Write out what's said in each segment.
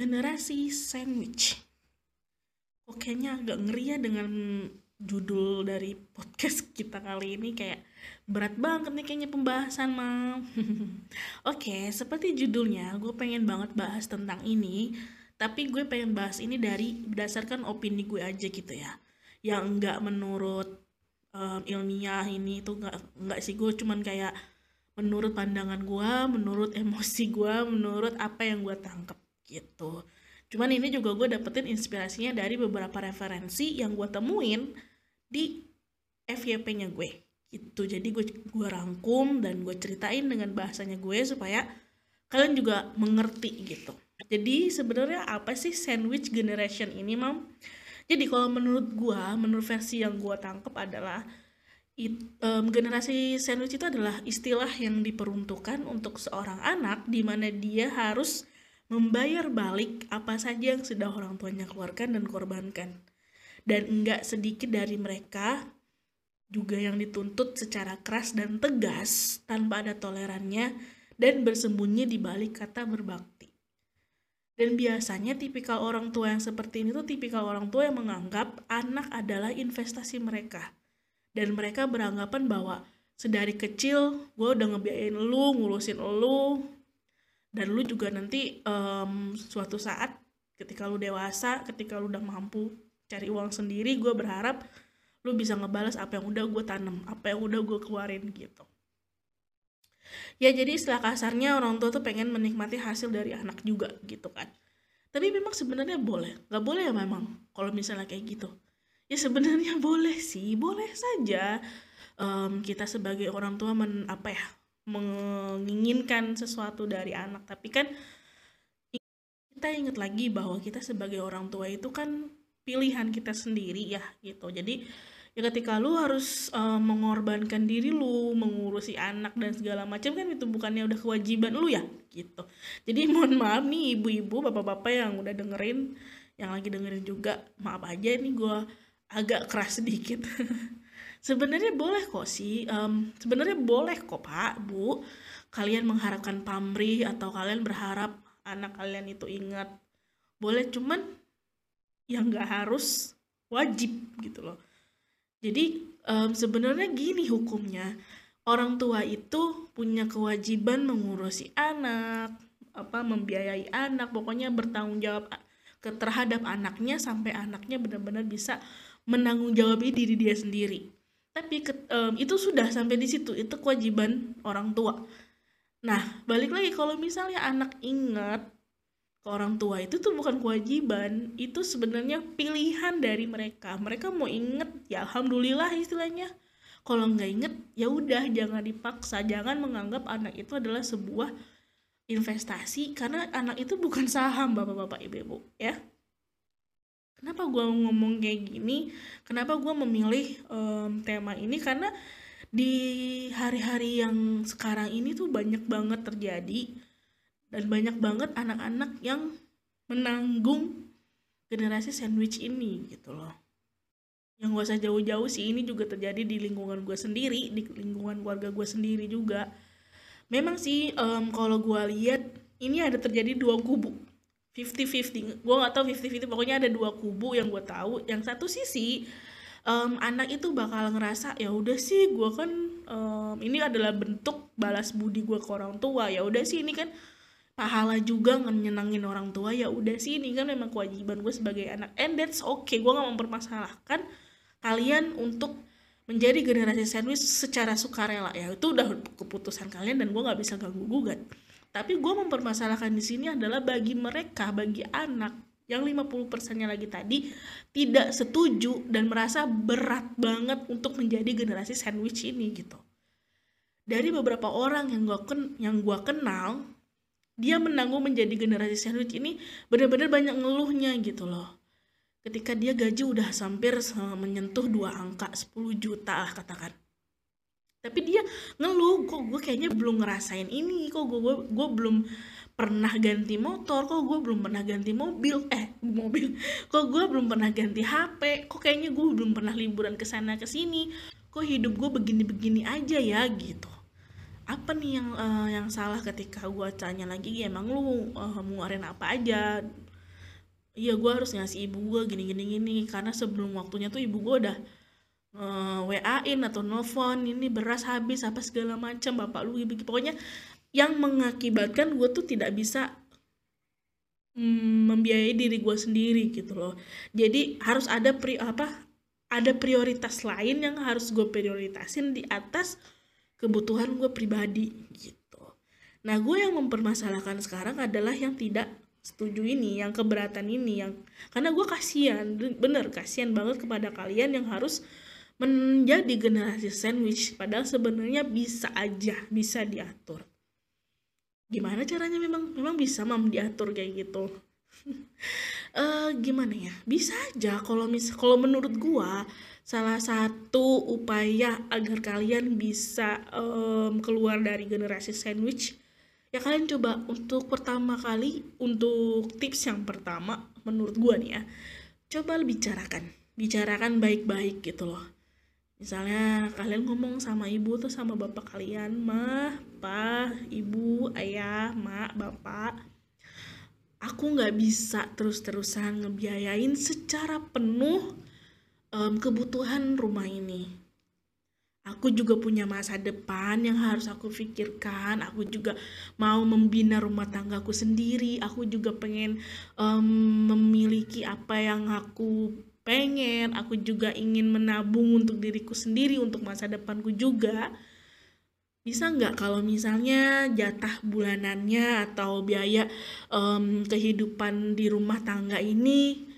Generasi sandwich. Kok kayaknya agak ngeri ya dengan judul dari podcast kita kali ini kayak berat banget nih kayaknya pembahasan mam. Oke, seperti judulnya gue pengen banget bahas tentang ini tapi gue pengen bahas ini dari berdasarkan opini gue aja gitu ya. Yang enggak menurut um, ilmiah ini itu enggak enggak sih. Gue cuman kayak menurut pandangan gue menurut emosi gue menurut apa yang gue tangkep gitu. Cuman ini juga gue dapetin inspirasinya dari beberapa referensi yang gue temuin di FYP-nya gue gitu. Jadi gue gue rangkum dan gue ceritain dengan bahasanya gue supaya kalian juga mengerti gitu. Jadi sebenarnya apa sih sandwich generation ini mam? Jadi kalau menurut gue menurut versi yang gue tangkep adalah it, um, generasi sandwich itu adalah istilah yang diperuntukkan untuk seorang anak di mana dia harus membayar balik apa saja yang sudah orang tuanya keluarkan dan korbankan. Dan enggak sedikit dari mereka juga yang dituntut secara keras dan tegas tanpa ada tolerannya dan bersembunyi di balik kata berbakti. Dan biasanya tipikal orang tua yang seperti ini tuh tipikal orang tua yang menganggap anak adalah investasi mereka dan mereka beranggapan bahwa sedari kecil gue udah ngebiayain lu ngurusin lu dan lu juga nanti um, suatu saat ketika lu dewasa ketika lu udah mampu cari uang sendiri gue berharap lu bisa ngebalas apa yang udah gue tanam apa yang udah gue keluarin gitu. Ya jadi istilah kasarnya orang tua tuh pengen menikmati hasil dari anak juga gitu kan. Tapi memang sebenarnya boleh. Nggak boleh ya memang kalau misalnya kayak gitu. Ya sebenarnya boleh sih. Boleh saja um, kita sebagai orang tua men apa ya menginginkan sesuatu dari anak. Tapi kan kita ingat lagi bahwa kita sebagai orang tua itu kan pilihan kita sendiri ya gitu. Jadi ya ketika lu harus uh, mengorbankan diri lu mengurusi anak dan segala macam kan itu bukannya udah kewajiban lu ya gitu. Jadi mohon maaf nih ibu-ibu bapak-bapak yang udah dengerin yang lagi dengerin juga. Maaf aja nih gue agak keras sedikit sebenarnya boleh kok sih um, sebenarnya boleh kok pak bu. Kalian mengharapkan pamrih atau kalian berharap anak kalian itu ingat. Boleh cuman yang nggak harus wajib gitu loh. Jadi um, sebenarnya gini hukumnya. Orang tua itu punya kewajiban mengurusi anak apa membiayai anak pokoknya bertanggung jawab terhadap anaknya sampai anaknya benar-benar bisa menanggung jawabi diri dia sendiri tapi ke, um, itu sudah sampai di situ itu kewajiban orang tua. Nah balik lagi kalau misalnya anak ingat ke orang tua itu tuh bukan kewajiban itu sebenarnya pilihan dari mereka. Mereka mau inget ya alhamdulillah istilahnya. Kalau nggak inget ya udah jangan dipaksa. Jangan menganggap anak itu adalah sebuah investasi karena anak itu bukan saham bapak-bapak ibu-ibu ya kenapa gue ngomong kayak gini? Kenapa gue memilih um, tema ini? Karena di hari-hari yang sekarang ini tuh banyak banget terjadi dan banyak banget anak-anak yang menanggung generasi sandwich ini gitu loh. Yang gak usah jauh-jauh sih ini juga terjadi di lingkungan gue sendiri di lingkungan keluarga gue sendiri juga. Memang sih um, kalau gue lihat ini ada terjadi dua kubu 50-50 gue gak tau 50-50 pokoknya ada dua kubu yang gue tahu. Yang satu sisi um, anak itu bakal ngerasa ya udah sih gue kan um, ini adalah bentuk balas budi gue ke orang tua. Ya udah sih ini kan pahala juga nyenangin orang tua. Ya udah sih ini kan memang kewajiban gue sebagai anak. And that's okay gue gak mempermasalahkan kalian untuk menjadi generasi sandwich secara sukarela. Ya itu udah keputusan kalian dan gue nggak bisa ganggu gugat tapi gue mempermasalahkan di sini adalah bagi mereka, bagi anak yang 50 persennya lagi tadi tidak setuju dan merasa berat banget untuk menjadi generasi sandwich ini gitu. Dari beberapa orang yang gue ken yang gua kenal dia menanggung menjadi generasi sandwich ini benar-benar banyak ngeluhnya gitu loh ketika dia gaji udah hampir menyentuh dua angka 10 juta lah katakan tapi dia ngeluh kok gue kayaknya belum ngerasain ini? Kok gue gue, gue belum pernah ganti motor? Kok gue belum pernah ganti mobil? Eh mobil. Kok gue belum pernah ganti HP kok kayaknya gue belum pernah liburan ke sana ke sini? Kok hidup gue begini-begini aja ya? Gitu. Apa nih yang uh, yang salah ketika gue tanya lagi? Ya emang lu uh, ngeluarin apa aja? Iya gue harus ngasih ibu gue gini gini gini karena sebelum waktunya tuh ibu gue udah uh, eh, WA-in atau nelfon ini beras habis apa segala macam bapak lu gitu pokoknya yang mengakibatkan gue tuh tidak bisa mm, membiayai diri gue sendiri gitu loh. Jadi harus ada pri apa ada prioritas lain yang harus gue prioritasin di atas kebutuhan gue pribadi gitu. Nah gue yang mempermasalahkan sekarang adalah yang tidak setuju ini yang keberatan ini yang karena gue kasihan bener kasihan banget kepada kalian yang harus menjadi generasi sandwich padahal sebenarnya bisa aja bisa diatur. Gimana caranya memang? Memang bisa mam diatur kayak gitu. Uh, gimana ya? Bisa aja kalau mis kalau menurut gua salah satu upaya agar kalian bisa um, keluar dari generasi sandwich ya kalian coba untuk pertama kali untuk tips yang pertama menurut gua nih ya coba bicarakan. Bicarakan baik-baik gitu loh misalnya kalian ngomong sama ibu tuh sama bapak kalian mah pa ibu ayah mak bapak. Aku nggak bisa terus-terusan ngebiayain secara penuh um, kebutuhan rumah ini. Aku juga punya masa depan yang harus aku pikirkan. Aku juga mau membina rumah tanggaku sendiri. Aku juga pengen um, memiliki apa yang aku pengen aku juga ingin menabung untuk diriku sendiri untuk masa depanku juga. Bisa nggak kalau misalnya jatah bulanannya atau biaya um, kehidupan di rumah tangga ini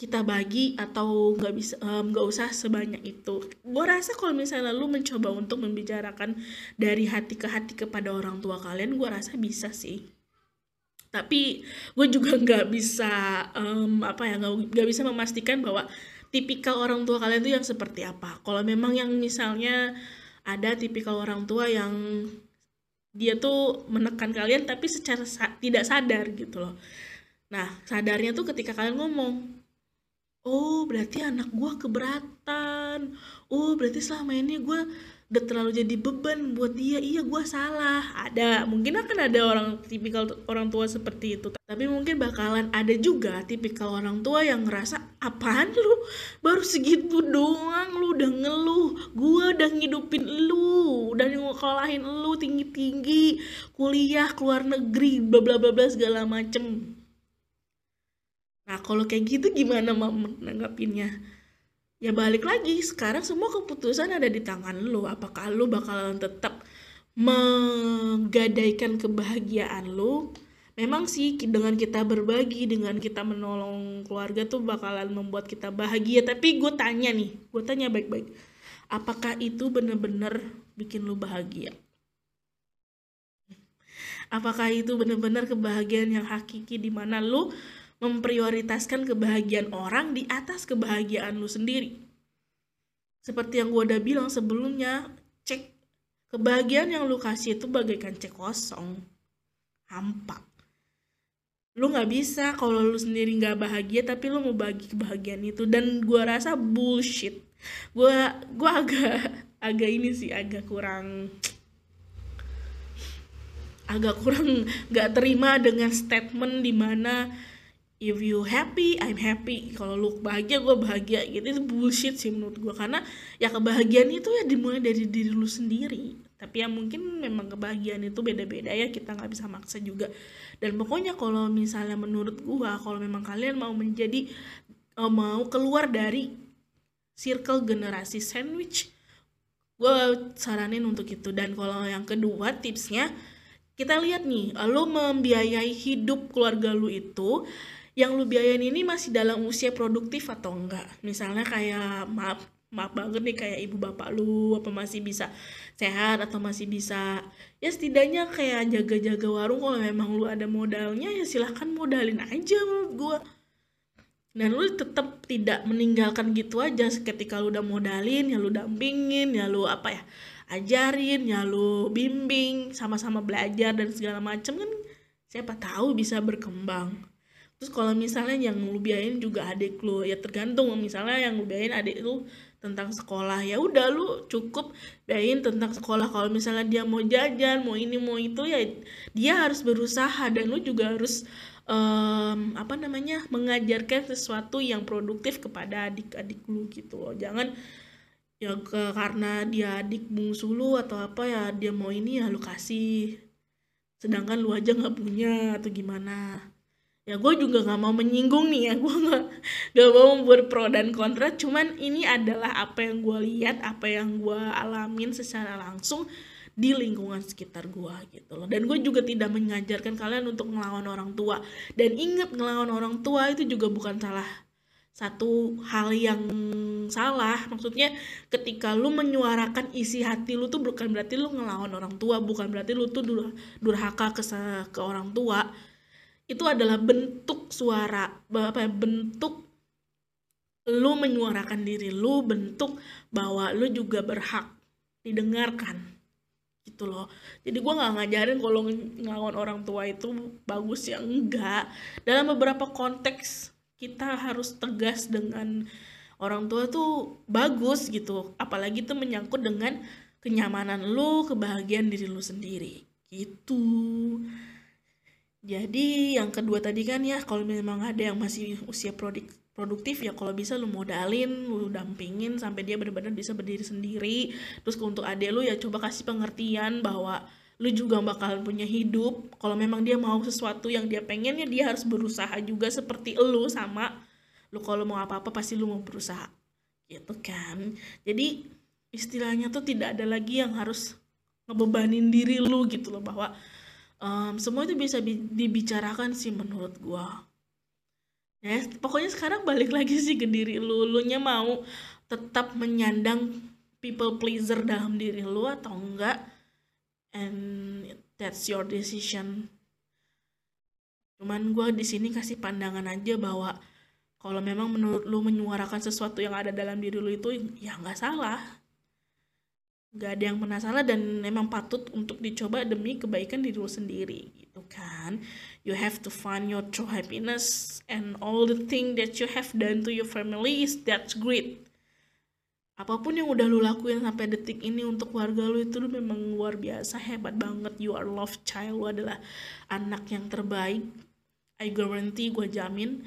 kita bagi atau nggak bisa nggak um, usah sebanyak itu? Gue rasa kalau misalnya lu mencoba untuk membicarakan dari hati ke hati kepada orang tua kalian gue rasa bisa sih tapi gue juga nggak bisa um, apa ya nggak bisa memastikan bahwa tipikal orang tua kalian itu yang seperti apa. Kalau memang yang misalnya ada tipikal orang tua yang dia tuh menekan kalian tapi secara sa tidak sadar gitu loh. Nah sadarnya tuh ketika kalian ngomong oh berarti anak gue keberatan. Oh berarti selama ini gue udah terlalu jadi beban buat dia. Iya gue salah. Ada mungkin akan ada orang tipikal orang tua seperti itu. Tapi mungkin bakalan ada juga tipikal orang tua yang ngerasa apaan lu? Baru segitu doang lu udah ngeluh. Gue udah ngidupin lu udah ngekolahin lu tinggi tinggi kuliah keluar negeri bla bla bla bla segala macem. Nah kalau kayak gitu gimana mam nanggapinnya ya balik lagi. Sekarang semua keputusan ada di tangan lo apakah lo bakalan tetap menggadaikan kebahagiaan lo memang sih dengan kita berbagi dengan kita menolong keluarga tuh bakalan membuat kita bahagia. Tapi gue tanya nih gue tanya baik-baik. Apakah itu bener-bener bikin lo bahagia? Apakah itu bener-bener kebahagiaan yang hakiki di mana lo memprioritaskan kebahagiaan orang di atas kebahagiaan lu sendiri. Seperti yang gue udah bilang sebelumnya, cek kebahagiaan yang lu kasih itu bagaikan cek kosong, hampa. Lu nggak bisa kalau lu sendiri nggak bahagia tapi lu mau bagi kebahagiaan itu dan gue rasa bullshit. Gue gue agak agak ini sih agak kurang agak kurang nggak terima dengan statement di mana if you happy I'm happy. Kalau lu bahagia gue bahagia. Gitu itu bullshit sih menurut gue karena ya kebahagiaan itu ya dimulai dari diri lu sendiri. Tapi ya mungkin memang kebahagiaan itu beda-beda ya. Kita nggak bisa maksa juga. Dan pokoknya kalau misalnya menurut gue kalau memang kalian mau menjadi uh, mau keluar dari circle generasi sandwich gue saranin untuk itu. Dan kalau yang kedua tipsnya kita lihat nih lo membiayai hidup keluarga lu itu yang lu biayain ini masih dalam usia produktif atau enggak? Misalnya kayak maaf maaf banget nih kayak ibu bapak lu apa masih bisa sehat atau masih bisa ya setidaknya kayak jaga-jaga warung kalau memang lu ada modalnya ya silahkan modalin aja menurut gue dan lu tetap tidak meninggalkan gitu aja ketika lu udah modalin ya lu dampingin ya lu apa ya ajarin ya lu bimbing sama-sama belajar dan segala macam kan siapa tahu bisa berkembang terus kalau misalnya yang lu biayain juga adik lu ya tergantung. Misalnya yang lu biayain adik lu tentang sekolah ya udah lu cukup biayain tentang sekolah. Kalau misalnya dia mau jajan mau ini mau itu ya dia harus berusaha. Dan lu juga harus um, apa namanya mengajarkan sesuatu yang produktif kepada adik-adik lu gitu loh. Jangan ya ke, karena dia adik bungsu lu atau apa ya dia mau ini ya lu kasih. Sedangkan lu aja nggak punya atau gimana ya gue juga nggak mau menyinggung nih ya. Gue nggak gak mau membuat pro dan kontra. Cuman ini adalah apa yang gue lihat apa yang gue alamin secara langsung di lingkungan sekitar gue gitu loh. Dan gue juga tidak mengajarkan kalian untuk ngelawan orang tua. Dan ingat ngelawan orang tua itu juga bukan salah satu hal yang salah. Maksudnya ketika lu menyuarakan isi hati lu tuh bukan berarti lu ngelawan orang tua bukan berarti lu tuh durhaka ke ke orang tua itu adalah bentuk suara. Apa ya, bentuk lu menyuarakan diri lu bentuk bahwa lu juga berhak didengarkan. Gitu loh. Jadi gue nggak ngajarin kalau ngelawan orang tua itu bagus ya enggak. Dalam beberapa konteks kita harus tegas dengan orang tua tuh bagus gitu. Apalagi itu menyangkut dengan kenyamanan lu kebahagiaan diri lu sendiri. Gitu jadi yang kedua tadi kan ya kalau memang ada yang masih usia prodik produktif ya kalau bisa lu modalin lu dampingin sampai dia benar-benar bisa berdiri sendiri. Terus untuk adek lu ya coba kasih pengertian bahwa lu juga bakalan punya hidup. Kalau memang dia mau sesuatu yang dia pengen ya dia harus berusaha juga seperti lu sama lu. Kalau mau apa-apa pasti lu mau berusaha. Gitu kan. Jadi istilahnya tuh tidak ada lagi yang harus ngebebanin diri lu gitu loh bahwa um, semua itu bisa dibicarakan sih menurut gua. Ya pokoknya sekarang balik lagi sih ke diri lu. Lu nya mau tetap menyandang people pleaser dalam diri lu atau enggak and that's your decision. Cuman gue di sini kasih pandangan aja bahwa kalau memang menurut lu menyuarakan sesuatu yang ada dalam diri lu itu ya nggak salah nggak ada yang pernah salah dan memang patut untuk dicoba demi kebaikan diri lu sendiri gitu kan? You have to find your true happiness and all the thing that you have done to your family is that's great. Apa pun yang udah lu lakuin sampai detik ini untuk keluarga lu itu lu memang luar biasa hebat banget. You are love child lu adalah anak yang terbaik. I guarantee gue jamin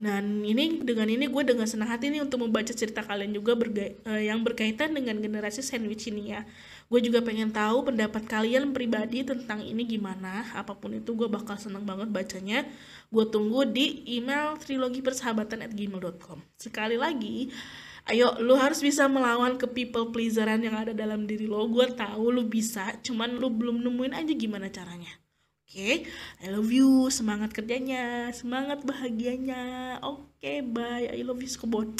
dan ini dengan ini gue dengan senang hati nih untuk membaca cerita kalian juga berga- uh, yang berkaitan dengan generasi sandwich ini ya. Gue juga pengen tahu pendapat kalian pribadi tentang ini gimana. Apa pun itu gue bakal senang banget bacanya. Gue tunggu di email trilogi persahabatan at gmail.com. Sekali lagi, ayo lu harus bisa melawan ke people pleaseran yang ada dalam diri lo. Gue tahu lu bisa, cuman lu belum nemuin aja gimana caranya. Oke, okay? I love you. Semangat kerjanya, semangat bahagianya. Oke, okay, bye. I love you, Skobot.